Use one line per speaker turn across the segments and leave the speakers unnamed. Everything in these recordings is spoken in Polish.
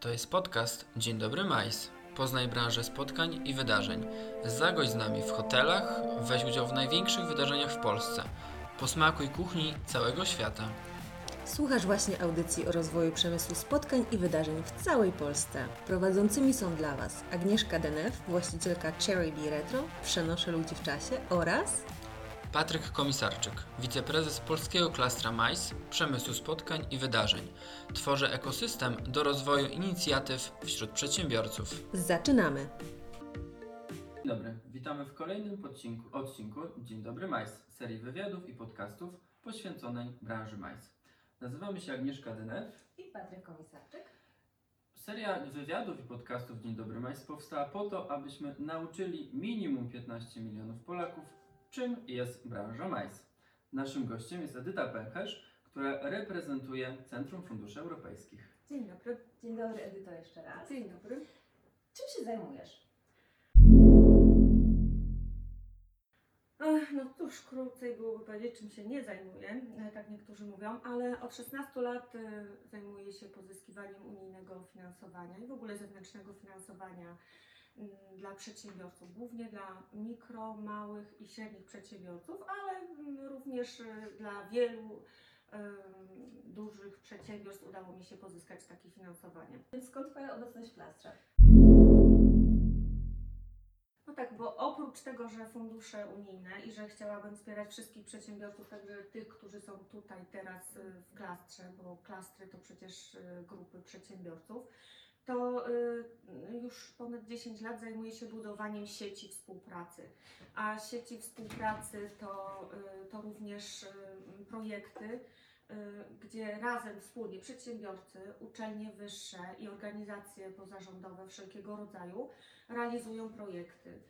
To jest podcast Dzień Dobry Majs. Poznaj branżę spotkań i wydarzeń. Zagość z nami w hotelach, weź udział w największych wydarzeniach w Polsce. Posmakuj kuchni całego świata.
Słuchasz właśnie audycji o rozwoju przemysłu spotkań i wydarzeń w całej Polsce. Prowadzącymi są dla Was Agnieszka Denef, właścicielka Cherry Bee Retro, Przenoszę ludzi w czasie oraz
Patryk Komisarczyk, wiceprezes polskiego klastra MAIS, przemysłu spotkań i wydarzeń. Tworzę ekosystem do rozwoju inicjatyw wśród przedsiębiorców.
Zaczynamy!
Dzień dobry, witamy w kolejnym odcinku, odcinku Dzień Dobry MAIS, serii wywiadów i podcastów poświęconej branży MAIS. Nazywamy się Agnieszka Dynew.
I Patryk Komisarczyk.
Seria wywiadów i podcastów Dzień Dobry Majs powstała po to, abyśmy nauczyli minimum 15 milionów Polaków, czym jest branża majs. Naszym gościem jest Edyta Pęcherz, która reprezentuje Centrum Funduszy Europejskich.
Dzień dobry.
Dzień dobry, Edyto, jeszcze raz.
Dzień dobry.
Czym się zajmujesz?
Ech, No cóż, krócej byłoby powiedzieć, czym się nie zajmuję, e, tak niektórzy mówią, ale od 16 lat e, zajmuję się pozyskiwaniem unijnego finansowania i w ogóle zewnętrznego finansowania dla przedsiębiorców, głównie dla mikro, małych i średnich przedsiębiorców, ale mm, również e, dla wielu em, dużych przedsiębiorstw udało mi się pozyskać takie finansowanie.
Więc skąd Twoja obecność w klastrach?
No tak, bo oprócz tego, że fundusze unijne i że chciałabym wspierać wszystkich przedsiębiorców, także tych, którzy są tutaj teraz y, w klastrze, bo klastry to przecież y, grupy przedsiębiorców, to y, już ponad 10 lat zajmuję się budowaniem sieci współpracy. A sieci współpracy to, y, to również y, projekty, gdzie razem wspólnie przedsiębiorcy, uczelnie wyższe i organizacje pozarządowe wszelkiego rodzaju realizują projekty.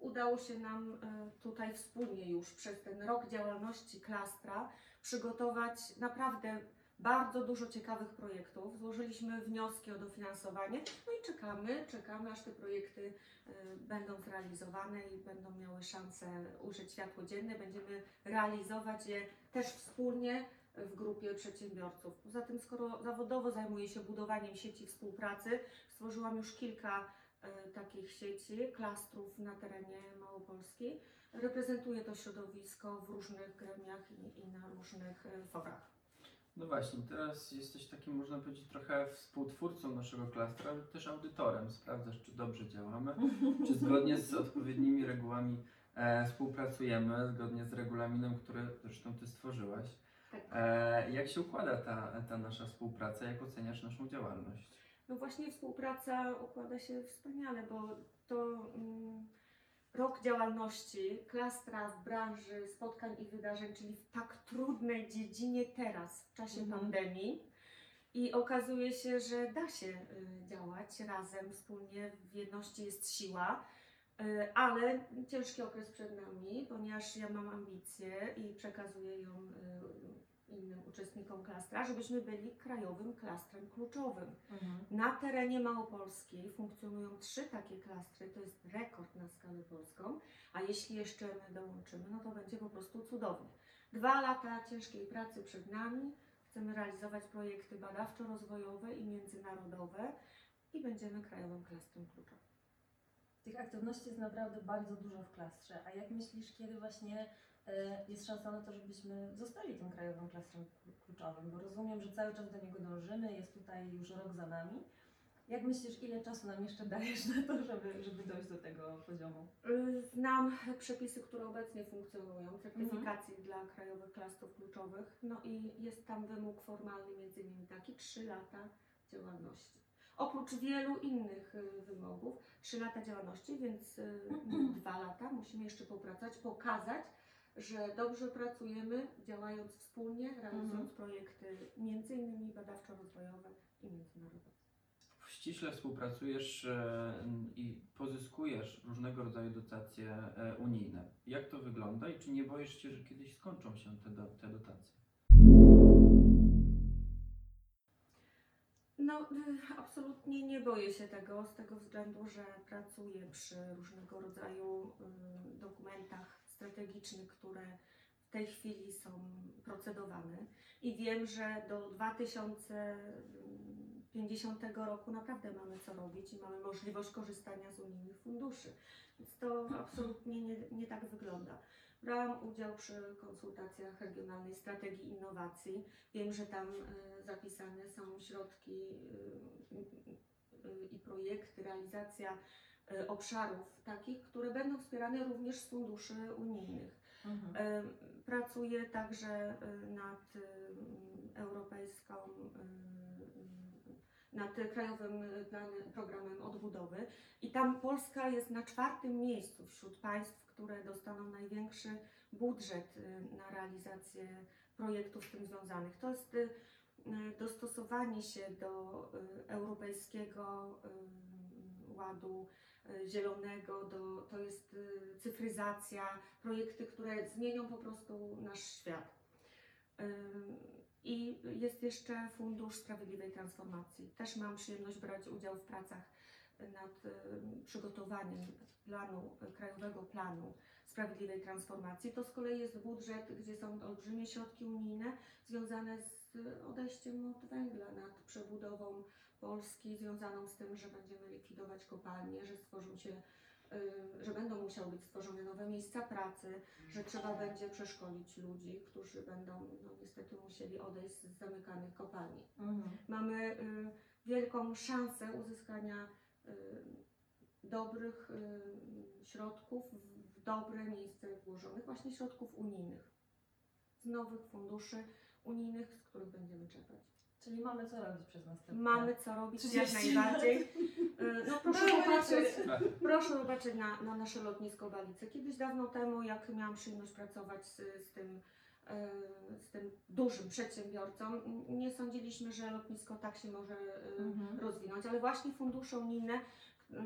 Udało się nam tutaj wspólnie już przez ten rok działalności klastra przygotować naprawdę bardzo dużo ciekawych projektów. Złożyliśmy wnioski o dofinansowanie, no i czekamy, czekamy aż te projekty y, będą zrealizowane i będą miały szansę ujrzeć światło dzienne. Będziemy realizować je też wspólnie w grupie przedsiębiorców. Poza tym, skoro zawodowo zajmuję się budowaniem sieci współpracy, stworzyłam już kilka e, takich sieci, klastrów na terenie Małopolski. Reprezentuję to środowisko w różnych gremiach i, i na różnych e, forach.
No właśnie, teraz jesteś takim, można powiedzieć, trochę współtwórcą naszego klastra, ale też audytorem. Sprawdzasz, czy dobrze działamy, czy zgodnie z odpowiednimi regułami e, współpracujemy, zgodnie z regulaminem, który zresztą Ty stworzyłaś.
Tak.
E, jak się układa ta, ta nasza współpraca? Jak oceniasz naszą działalność?
No właśnie współpraca układa się wspaniale, bo to mm, rok działalności klastra w branży spotkań i wydarzeń, czyli w tak trudnej dziedzinie teraz, w czasie
Mhm.
pandemii. I okazuje się, że da się y, działać razem, wspólnie, w jedności jest siła. Y, Ale ciężki okres przed nami, ponieważ ja mam ambicje i przekazuję ją y, uczestnikom klastra, żebyśmy byli krajowym klastrem kluczowym. Na terenie Małopolski funkcjonują trzy takie klastry, to jest rekord na skalę polską, a jeśli jeszcze my dołączymy, no to będzie po prostu cudownie. Dwa lata ciężkiej pracy przed nami, chcemy realizować projekty badawczo-rozwojowe i międzynarodowe i będziemy krajowym klastrem kluczowym.
Tych aktywności jest naprawdę bardzo dużo w klastrze. A jak myślisz, kiedy właśnie jest szansa na to, żebyśmy zostali tym krajowym klastrem klu- kluczowym? Bo rozumiem, że cały czas do niego dążymy, jest tutaj już rok za nami. Jak myślisz, ile czasu nam jeszcze dajesz na to, żeby, żeby dojść do tego poziomu?
Y, Znam przepisy, które obecnie funkcjonują, certyfikacji dla krajowych klastrów kluczowych, no i jest tam wymóg formalny między innymi taki 3 lata działalności. Oprócz wielu innych y, wymogów, 3 lata działalności, więc y, dwa lata musimy jeszcze popracować, pokazać, że dobrze pracujemy, działając wspólnie, realizując projekty między innymi badawczo-rozwojowe i międzynarodowe.
Ściśle współpracujesz e, i pozyskujesz różnego rodzaju dotacje e, unijne. Jak to wygląda i czy nie boisz się, że kiedyś skończą się te, do, te dotacje?
No, y, absolutnie nie boję się tego, z tego względu, że pracuję przy różnego rodzaju y, dokumentach strategicznych, które w tej chwili są procedowane i wiem, że do 2050 50 roku naprawdę mamy co robić i mamy możliwość korzystania z unijnych funduszy. Więc to absolutnie nie, nie tak wygląda. Brałam udział przy konsultacjach Regionalnej Strategii Innowacji. Wiem, że tam e, zapisane są środki e, e, i projekty, realizacja obszarów takich, które będą wspierane również z funduszy unijnych.
Mhm.
E, Pracuję także e, nad e, europejską, e, nad krajowym programem odbudowy i tam Polska jest na czwartym miejscu wśród państw, które dostaną największy budżet e, na realizację projektów z tym związanych. To jest e, dostosowanie się do e, europejskiego e, ładu e, zielonego, do, to jest e, cyfryzacja, projekty, które zmienią po prostu nasz świat. Ym, I jest jeszcze Fundusz Sprawiedliwej Transformacji. Też mam przyjemność brać udział w pracach nad przygotowaniem planu, krajowego planu Sprawiedliwej Transformacji. To z kolei jest budżet, gdzie są olbrzymie środki unijne związane z odejściem od węgla, nad przebudową Polski, związaną z tym, że będziemy likwidować kopalnie, że stworzą się y, że będą musiały być stworzone nowe miejsca pracy, że trzeba będzie przeszkolić ludzi, którzy będą no, niestety musieli odejść z zamykanych kopalni.
Mhm.
Mamy y, wielką szansę uzyskania y, dobrych środków w w dobre miejsce włożonych, właśnie środków unijnych, z nowych funduszy unijnych, z których będziemy czerpać.
Czyli mamy co robić przez następne
Mamy co robić jak
30
najbardziej. Y, No proszę
Były
popatrzeć,
Tak.
Proszę zobaczyć na, na nasze lotnisko Balice. Kiedyś dawno temu, jak miałam przyjemność pracować z, z, tym, e, z tym dużym przedsiębiorcą, nie sądziliśmy, że lotnisko tak się może e,
Mhm.
rozwinąć, ale właśnie fundusze unijne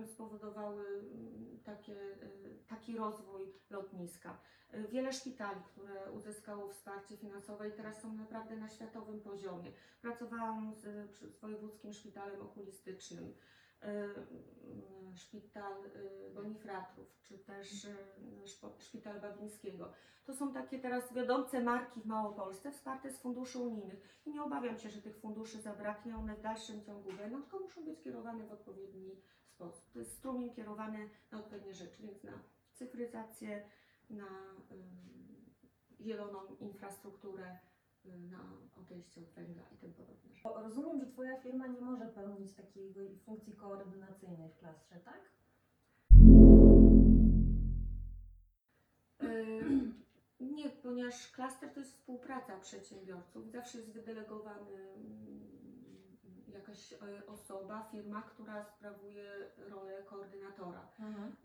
spowodowały m, takie, e, taki rozwój lotniska. E, Wiele szpitali, które uzyskało wsparcie finansowe i teraz są naprawdę na światowym poziomie. Pracowałam z, przy- z Wojewódzkim Szpitalem Okulistycznym, e, m, Szpital Bonifratrów, czy też Szpital Babińskiego. To są takie teraz wiodące marki w Małopolsce wsparte z funduszy unijnych. I nie obawiam się, że tych funduszy zabraknie, one w dalszym ciągu będą, tylko muszą być kierowane w odpowiedni sposób. To jest strumień kierowany na odpowiednie rzeczy, więc na cyfryzację, na y, zieloną infrastrukturę, y, na odejście od węgla i tym podobne rzeczy.
Rozumiem, że Twoja firma nie może pełnić takiej funkcji koordynacyjnej w klastrze, tak?
Y, Nie, ponieważ klaster to jest współpraca przedsiębiorców. Zawsze jest wydelegowany jakaś e, osoba, firma, która sprawuje rolę koordynatora.
Mhm.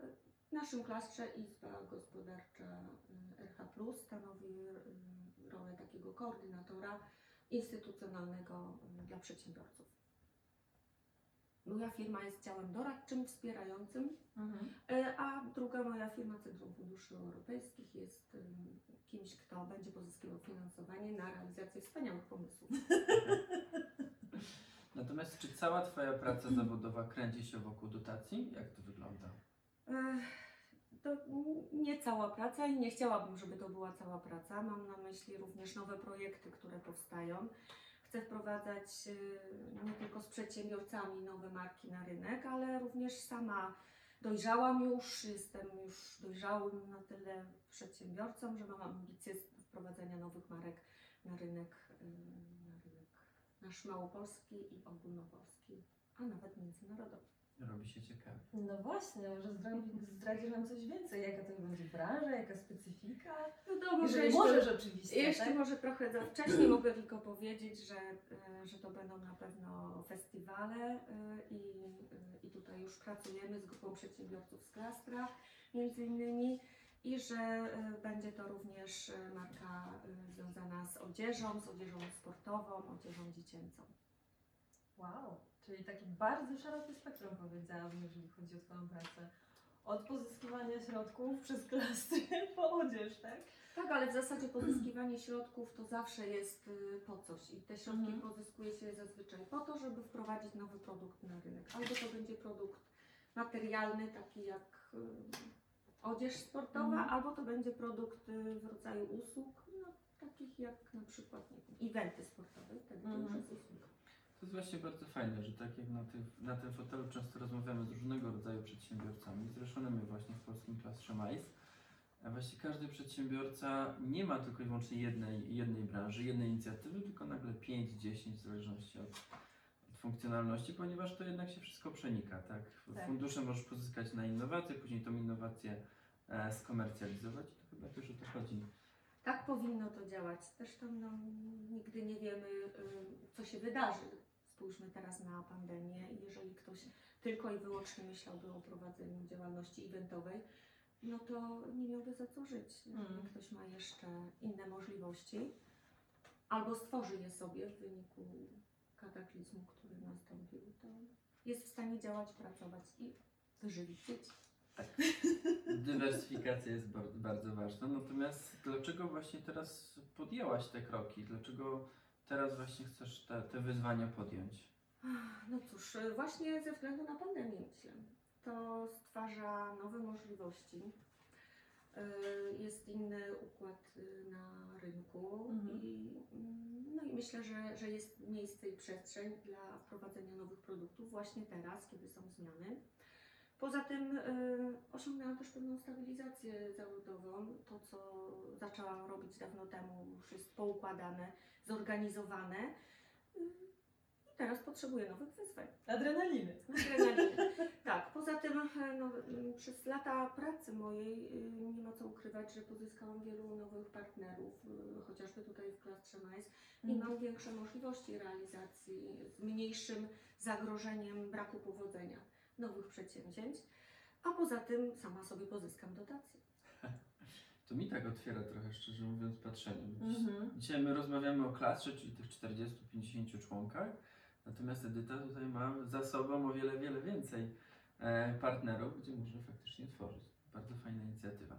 W naszym klastrze Izba Gospodarcza y, RH stanowi y, rolę takiego koordynatora instytucjonalnego y, dla przedsiębiorców. Moja firma jest działem doradczym, wspierającym,
Mhm.
E, A druga moja firma, Centrum Funduszy Europejskich, jest kimś, kto będzie pozyskiwał finansowanie na realizację wspaniałych pomysłów.
Natomiast czy cała Twoja praca zawodowa kręci się wokół dotacji? Jak to wygląda?
To nie cała praca i nie chciałabym, żeby to była cała praca. Mam na myśli również nowe projekty, które powstają. Chcę wprowadzać y, nie tylko z przedsiębiorcami nowe marki na rynek, ale również sama dojrzałam już, jestem już dojrzałym na tyle przedsiębiorcą, że mam ambicje wprowadzenia nowych marek na rynek, y, na rynek nasz małopolski i ogólnopolski, a nawet międzynarodowy.
Robi się ciekawe.
No właśnie, może zdradzi- zdradzisz nam coś więcej, jaka to będzie branża, jaka specyfika?
No to
Jeżeli możesz oczywiście,
Jeszcze
tak?
może trochę za wcześnie mogę tylko powiedzieć, że, e, że to będą na pewno festiwale e, i, e, i tutaj już pracujemy z grupą przedsiębiorców z Klastra między innymi i że e, będzie to również e, marka e, związana z odzieżą, z odzieżą sportową, odzieżą dziecięcą.
Wow, czyli takie bardzo szerokie spektrum powiedziałabym, jeżeli chodzi o Twoją pracę. Od pozyskiwania środków przez klastry po odzież, tak?
Tak, ale w zasadzie pozyskiwanie środków to zawsze jest y, po coś i te środki
Mhm.
pozyskuje się zazwyczaj po to, żeby wprowadzić nowy produkt na rynek. Albo to będzie produkt materialny, taki jak y, odzież sportowa,
Mhm.
albo to będzie produkt y, w rodzaju usług, no, takich jak na przykład nie wiem, eventy sportowe, wtedy to już
Mhm.
jest usługa.
To jest właśnie bardzo fajne, że tak jak na, tych, na tym fotelu często rozmawiamy z różnego rodzaju przedsiębiorcami, zrzeszonymi właśnie w polskim klastrze MAIS. A właśnie każdy przedsiębiorca nie ma tylko i wyłącznie jednej, jednej branży, jednej inicjatywy, tylko nagle 5-10 w zależności od, od funkcjonalności, ponieważ to jednak się wszystko przenika. Tak?
Tak.
Fundusze możesz pozyskać na innowacje, później tą innowację e, skomercjalizować. To chyba też o to chodzi.
Tak powinno to działać. Zresztą no, nigdy nie wiemy, y, co się wydarzy. Spójrzmy teraz na pandemię. Jeżeli ktoś tylko i wyłącznie myślałby o prowadzeniu działalności eventowej, no to nie miałby za co żyć.
Mm.
ktoś ma jeszcze inne możliwości, albo stworzy je sobie w wyniku kataklizmu, który nastąpił, to jest w stanie działać, pracować i wyżywić dzieci.
Dywersyfikacja jest bar- bardzo ważna. Natomiast dlaczego właśnie teraz podjęłaś te kroki? Dlaczego teraz właśnie chcesz te, te wyzwania podjąć?
No cóż, właśnie ze względu na pandemię myślę. To stwarza nowe możliwości. Y, Jest inny układ y, na rynku
Mhm.
i, mm, no i myślę, że, że jest miejsce i przestrzeń dla wprowadzenia nowych produktów właśnie teraz, kiedy są zmiany. Poza tym y, osiągnęłam też pewną stabilizację zawodową. To, co zaczęłam robić dawno temu, już jest poukładane, zorganizowane. Y, I teraz potrzebuję nowych wyzwań.
Adrenaliny.
Adrenaliny. Tak, poza tym e, no, m, przez lata pracy mojej y, ukrywać, że pozyskałam wielu nowych partnerów, y, chociażby tutaj w klastrze MAIS i
Mhm.
mam większe możliwości realizacji z mniejszym zagrożeniem braku powodzenia nowych przedsięwzięć, a poza tym sama sobie pozyskam dotacje.
To mi tak otwiera trochę, szczerze mówiąc, patrzenie.
Mhm.
Dzisiaj my rozmawiamy o klastrze, czyli tych 40-50 członkach, natomiast Edyta tutaj ma za sobą o wiele, wiele więcej e, partnerów, gdzie może faktycznie tworzyć. Bardzo fajna inicjatywa.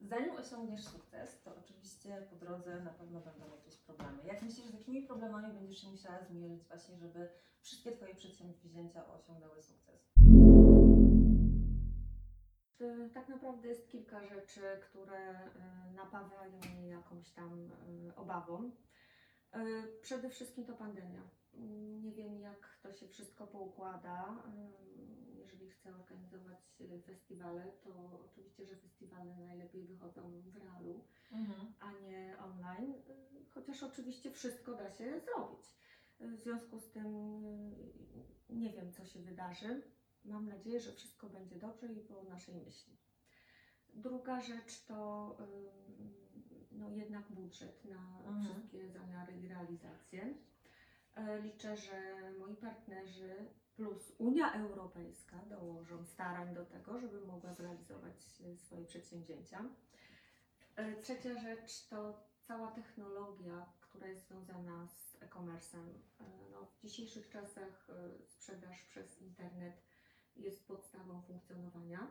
Zanim osiągniesz sukces, to oczywiście po drodze na pewno będą jakieś problemy. Jak myślisz, z jakimi problemami będziesz się musiała zmierzyć właśnie, żeby wszystkie Twoje przedsięwzięcia osiągnęły sukces?
Y, Tak naprawdę jest kilka rzeczy, które y, napawają mnie jakąś tam y, obawą. Przede wszystkim to pandemia. Mm, Nie wiem, jak to się wszystko poukłada. Jeżeli chcę organizować y, festiwale, to oczywiście, że festiwale najlepiej wychodzą w realu,
Mhm.
a nie online. Y, Chociaż oczywiście wszystko da się zrobić. Y, W związku z tym nie wiem, co się wydarzy. Mam nadzieję, że wszystko będzie dobrze i po naszej myśli. Druga rzecz to no jednak budżet na
Mhm.
wszystkie zamiary i realizacje. E, Liczę, że moi partnerzy plus Unia Europejska dołożą starań do tego, żeby mogła zrealizować e, swoje przedsięwzięcia. E, Trzecia rzecz to cała technologia, która jest związana z e-commerce'em. E, No, w dzisiejszych czasach sprzedaż przez internet jest podstawą funkcjonowania.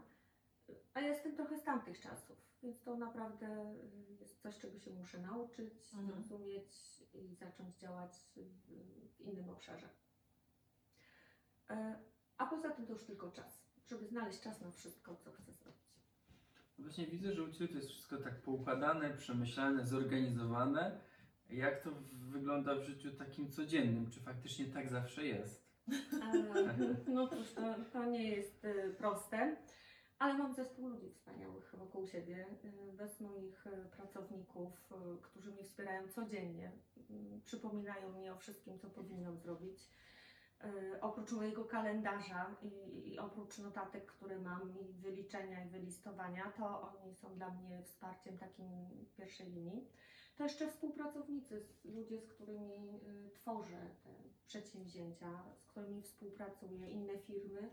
A ja jestem trochę z tamtych czasów, więc to naprawdę jest coś, czego się muszę nauczyć,
Mhm.
zrozumieć i zacząć działać w innym obszarze. E, A poza tym to już tylko czas, żeby znaleźć czas na wszystko, co chcę zrobić.
Właśnie widzę, że u Ciebie to jest wszystko tak poukładane, przemyślane, zorganizowane. Jak to wygląda w życiu takim codziennym? Czy faktycznie tak zawsze jest?
E, No cóż, to, to nie jest e, proste, ale mam zespół ludzi wspaniałych wokół siebie. Bez moich pracowników, którzy mnie wspierają codziennie, przypominają mi o wszystkim, co powinnam zrobić. E, Oprócz mojego kalendarza i, i oprócz notatek, które mam i wyliczenia i wylistowania, to oni są dla mnie wsparciem takim pierwszej linii. To jeszcze współpracownicy, ludzie, z którymi y, tworzę te przedsięwzięcia, z którymi współpracuję, inne firmy,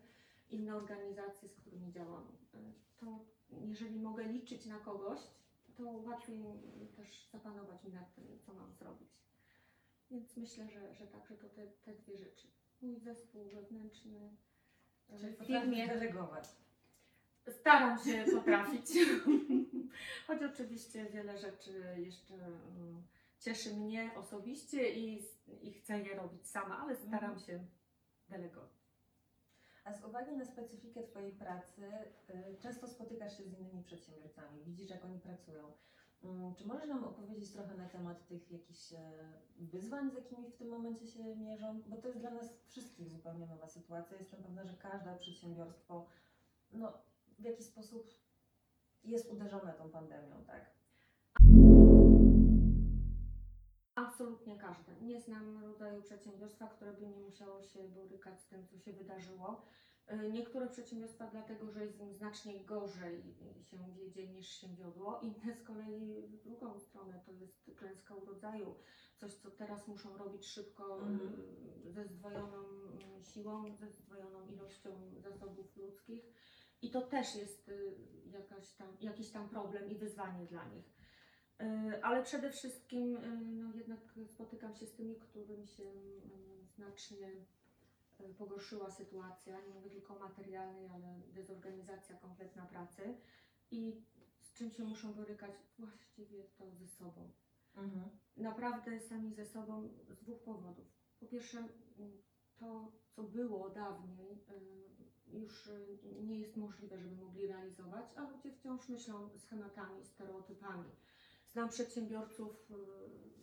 inne organizacje, z którymi działam. Y, To jeżeli mogę liczyć na kogoś, to łatwiej też zapanować mi nad tym, co mam zrobić. Więc myślę, że, że tak, że to te, te dwie rzeczy. Mój zespół wewnętrzny y,
Czyli
w firmie.
delegować.
Staram się potrafić. Choć oczywiście wiele rzeczy jeszcze mm, cieszy mnie osobiście i, i chcę je robić sama, ale staram
Mhm.
się delegować.
A z uwagi na specyfikę Twojej pracy, y, często spotykasz się z innymi przedsiębiorcami, widzisz jak oni pracują. Mm, Czy możesz nam opowiedzieć trochę na temat tych jakichś e, wyzwań, z jakimi w tym momencie się mierzą? Bo to jest dla nas wszystkich zupełnie nowa sytuacja. Jestem pewna, że każde przedsiębiorstwo no, w jakiś sposób jest uderzone tą pandemią, tak?
Absolutnie każde. Nie znam rodzaju przedsiębiorstwa, które by nie musiało się borykać z tym, co się wydarzyło. Y, Niektóre przedsiębiorstwa dlatego, że jest im znacznie gorzej się wiedzie niż się wiodło, inne z kolei w drugą stronę to jest klęska urodzaju, coś co teraz muszą robić szybko y, ze zdwojoną siłą, ze zdwojoną ilością zasobów ludzkich. I to też jest jakaś tam, jakiś tam problem i wyzwanie dla nich. Ale przede wszystkim no jednak spotykam się z tymi, którym się znacznie pogorszyła sytuacja, nie mówię tylko o materialnej, ale dezorganizacja kompletna pracy i z czym się muszą borykać właściwie to ze sobą.
Mhm.
Naprawdę sami ze sobą z dwóch powodów. Po pierwsze, to co było dawniej y, już nie jest możliwe, żeby mogli realizować, a ludzie wciąż myślą schematami, stereotypami. Znam przedsiębiorców,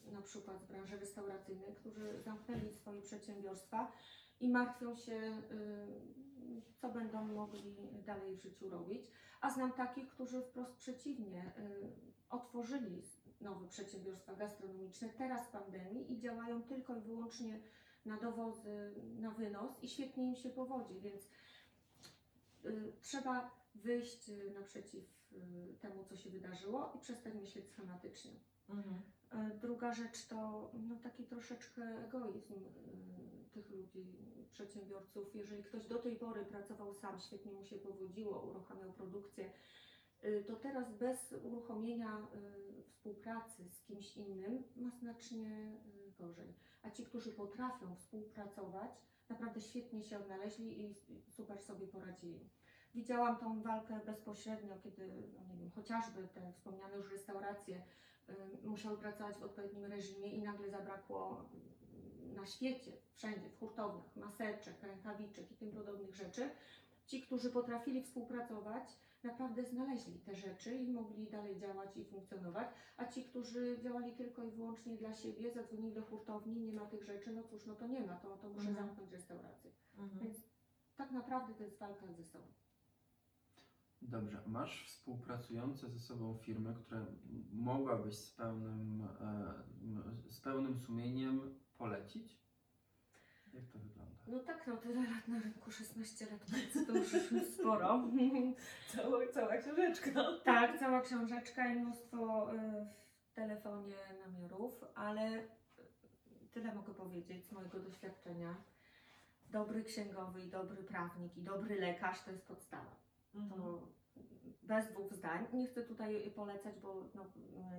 y, na przykład z branży restauracyjnej, którzy zamknęli swoje przedsiębiorstwa i martwią się, y, co będą mogli dalej w życiu robić. A znam takich, którzy wprost przeciwnie, y, otworzyli nowe przedsiębiorstwa gastronomiczne teraz w pandemii i działają tylko i wyłącznie na dowozy, na wynos i świetnie im się powodzi, więc y, trzeba wyjść naprzeciw temu, co się wydarzyło i przestać myśleć schematycznie.
Mhm.
Druga rzecz to no, taki troszeczkę egoizm tych ludzi, przedsiębiorców. Jeżeli ktoś do tej pory pracował sam, świetnie mu się powodziło, uruchamiał produkcję, y, to teraz bez uruchomienia y, współpracy z kimś innym ma znacznie y, gorzej. A ci, którzy potrafią współpracować, naprawdę świetnie się odnaleźli i super sobie poradzili. Widziałam tą walkę bezpośrednio, kiedy, no nie wiem, chociażby te wspomniane już restauracje musiały pracować w odpowiednim reżimie i nagle zabrakło na świecie, wszędzie, w hurtowniach, maseczek, rękawiczek i tym podobnych rzeczy. Ci, którzy potrafili współpracować, naprawdę znaleźli te rzeczy i mogli dalej działać i funkcjonować, a ci, którzy działali tylko i wyłącznie dla siebie, zadzwonili do hurtowni, nie ma tych rzeczy, no cóż, no to nie ma, to, to muszę
Mhm.
zamknąć restaurację.
Mhm.
Więc tak naprawdę to jest walka ze sobą.
Dobrze, masz współpracujące ze sobą firmy, które mogłabyś z pełnym, e, z pełnym sumieniem polecić? Jak to wygląda?
No tak, no tyle lat na rynku, 16 lat, więc to już sporo.
Cała, cała książeczka.
tak, cała książeczka i mnóstwo y, w telefonie namiarów, ale tyle mogę powiedzieć z mojego doświadczenia. Dobry księgowy i dobry prawnik i dobry lekarz to jest podstawa.
Mhm.
To bez dwóch zdań. Nie chcę tutaj polecać, bo no,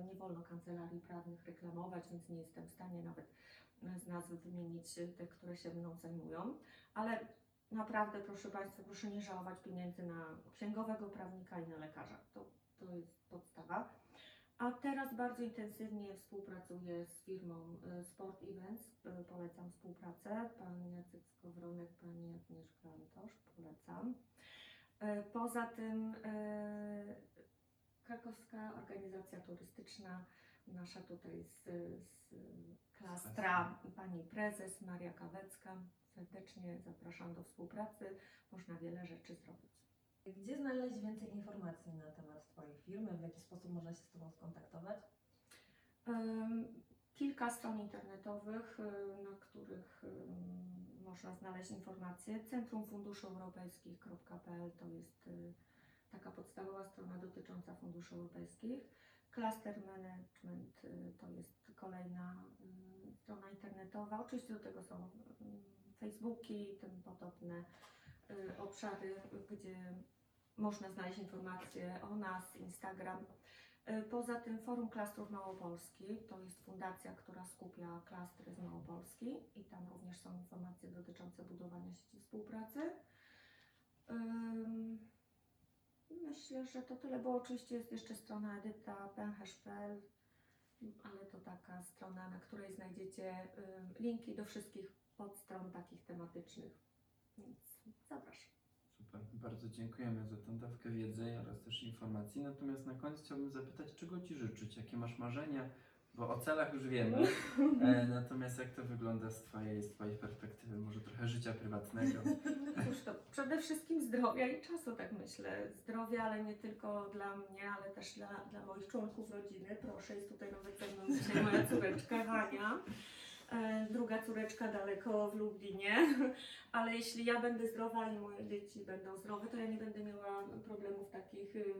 nie wolno kancelarii prawnych reklamować, więc nie jestem w stanie nawet z nazwy wymienić te, które się mną zajmują. Ale naprawdę, proszę Państwa, proszę nie żałować pieniędzy na księgowego prawnika i na lekarza. To, to jest podstawa. A teraz bardzo intensywnie współpracuję z firmą y, Sport Events. Y, Polecam współpracę. Pan Jacek Skowronek, Pani Agnieszka Antosz. Polecam. Poza tym krakowska organizacja turystyczna, nasza tutaj z, z klastra, pani prezes Maria Kawecka. Serdecznie zapraszam do współpracy. Można wiele rzeczy zrobić.
Gdzie znaleźć więcej informacji na temat Twojej firmy? W jaki sposób można się z Tobą skontaktować?
Kilka stron internetowych, y, na których ym, można znaleźć informacje. Centrum Funduszy Europejskich.pl to jest y, taka podstawowa strona dotycząca funduszy europejskich. Cluster Management y, to jest kolejna y, strona internetowa. Oczywiście do tego są y, Facebooki i tym podobne obszary, gdzie można znaleźć informacje o nas, Instagram. Poza tym Forum Klastrów Małopolski to jest fundacja, która skupia klastry z Małopolski i tam również są informacje dotyczące budowania sieci współpracy. Myślę, że to tyle, bo oczywiście jest jeszcze strona edyta pęcherz.pl, ale to taka strona, na której znajdziecie ym, linki do wszystkich podstron takich tematycznych. Więc zapraszam.
Super, Bardzo dziękujemy za tę dawkę wiedzy oraz też informacji. Natomiast na koniec chciałbym zapytać, czego Ci życzyć? Jakie masz marzenia? Bo o celach już wiemy. E, natomiast jak to wygląda z Twojej, z twojej perspektywy? Może trochę życia prywatnego?
Cóż, to przede wszystkim zdrowia i czasu, tak myślę. Zdrowia, ale nie tylko dla mnie, ale też dla, dla moich członków rodziny. Proszę, jest tutaj nawet ze mną dzisiaj moja córeczka Hania. E, Druga córeczka daleko w Lublinie, ale jeśli ja będę zdrowa i moje dzieci będą zdrowe, to ja nie będę miała problemów takich y,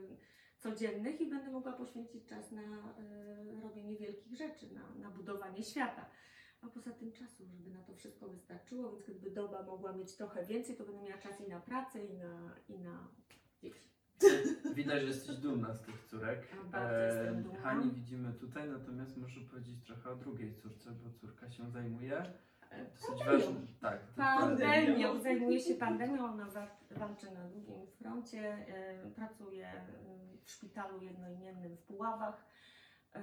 codziennych i będę mogła poświęcić czas na y, robienie wielkich rzeczy, na, na budowanie świata. A poza tym czasu, żeby na to wszystko wystarczyło, więc gdyby doba mogła mieć trochę więcej, to będę miała czas i na pracę, i na, i na dzieci.
Widać, że jesteś dumna z tych córek.
Dumna.
Hani widzimy tutaj, natomiast muszę powiedzieć trochę o drugiej córce, bo córka się zajmuje
E,
dosyć ważnym. Tak,
Pandemią, zajmuje się pandemią, ona wa- walczy na długim froncie, e, pracuje e, w szpitalu jednoimiennym w Puławach. E,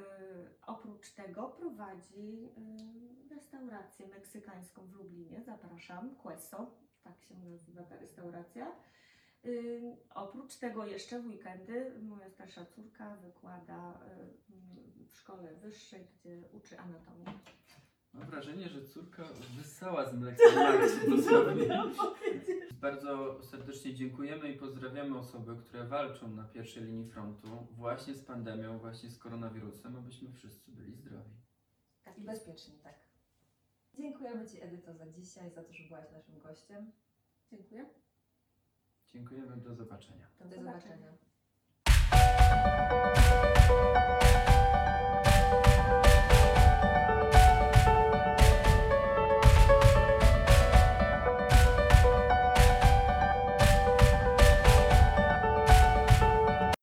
oprócz tego prowadzi e, restaurację meksykańską w Lublinie, zapraszam, Queso, tak się nazywa ta restauracja. Y, oprócz tego jeszcze w weekendy moja starsza córka wykłada w szkole wyższej, gdzie uczy anatomii.
Mam wrażenie, że córka wyssała z mleka dosłownie. Bardzo serdecznie dziękujemy i pozdrawiamy osoby, które walczą na pierwszej linii frontu właśnie z pandemią, właśnie z koronawirusem, abyśmy wszyscy byli zdrowi.
Tak
I
jest.
bezpieczni, tak. Dziękujemy Ci Edyto za dzisiaj, za to, że byłaś naszym gościem.
Dziękuję.
Dziękujemy, do zobaczenia.
Do
Do
zobaczenia.
zobaczenia.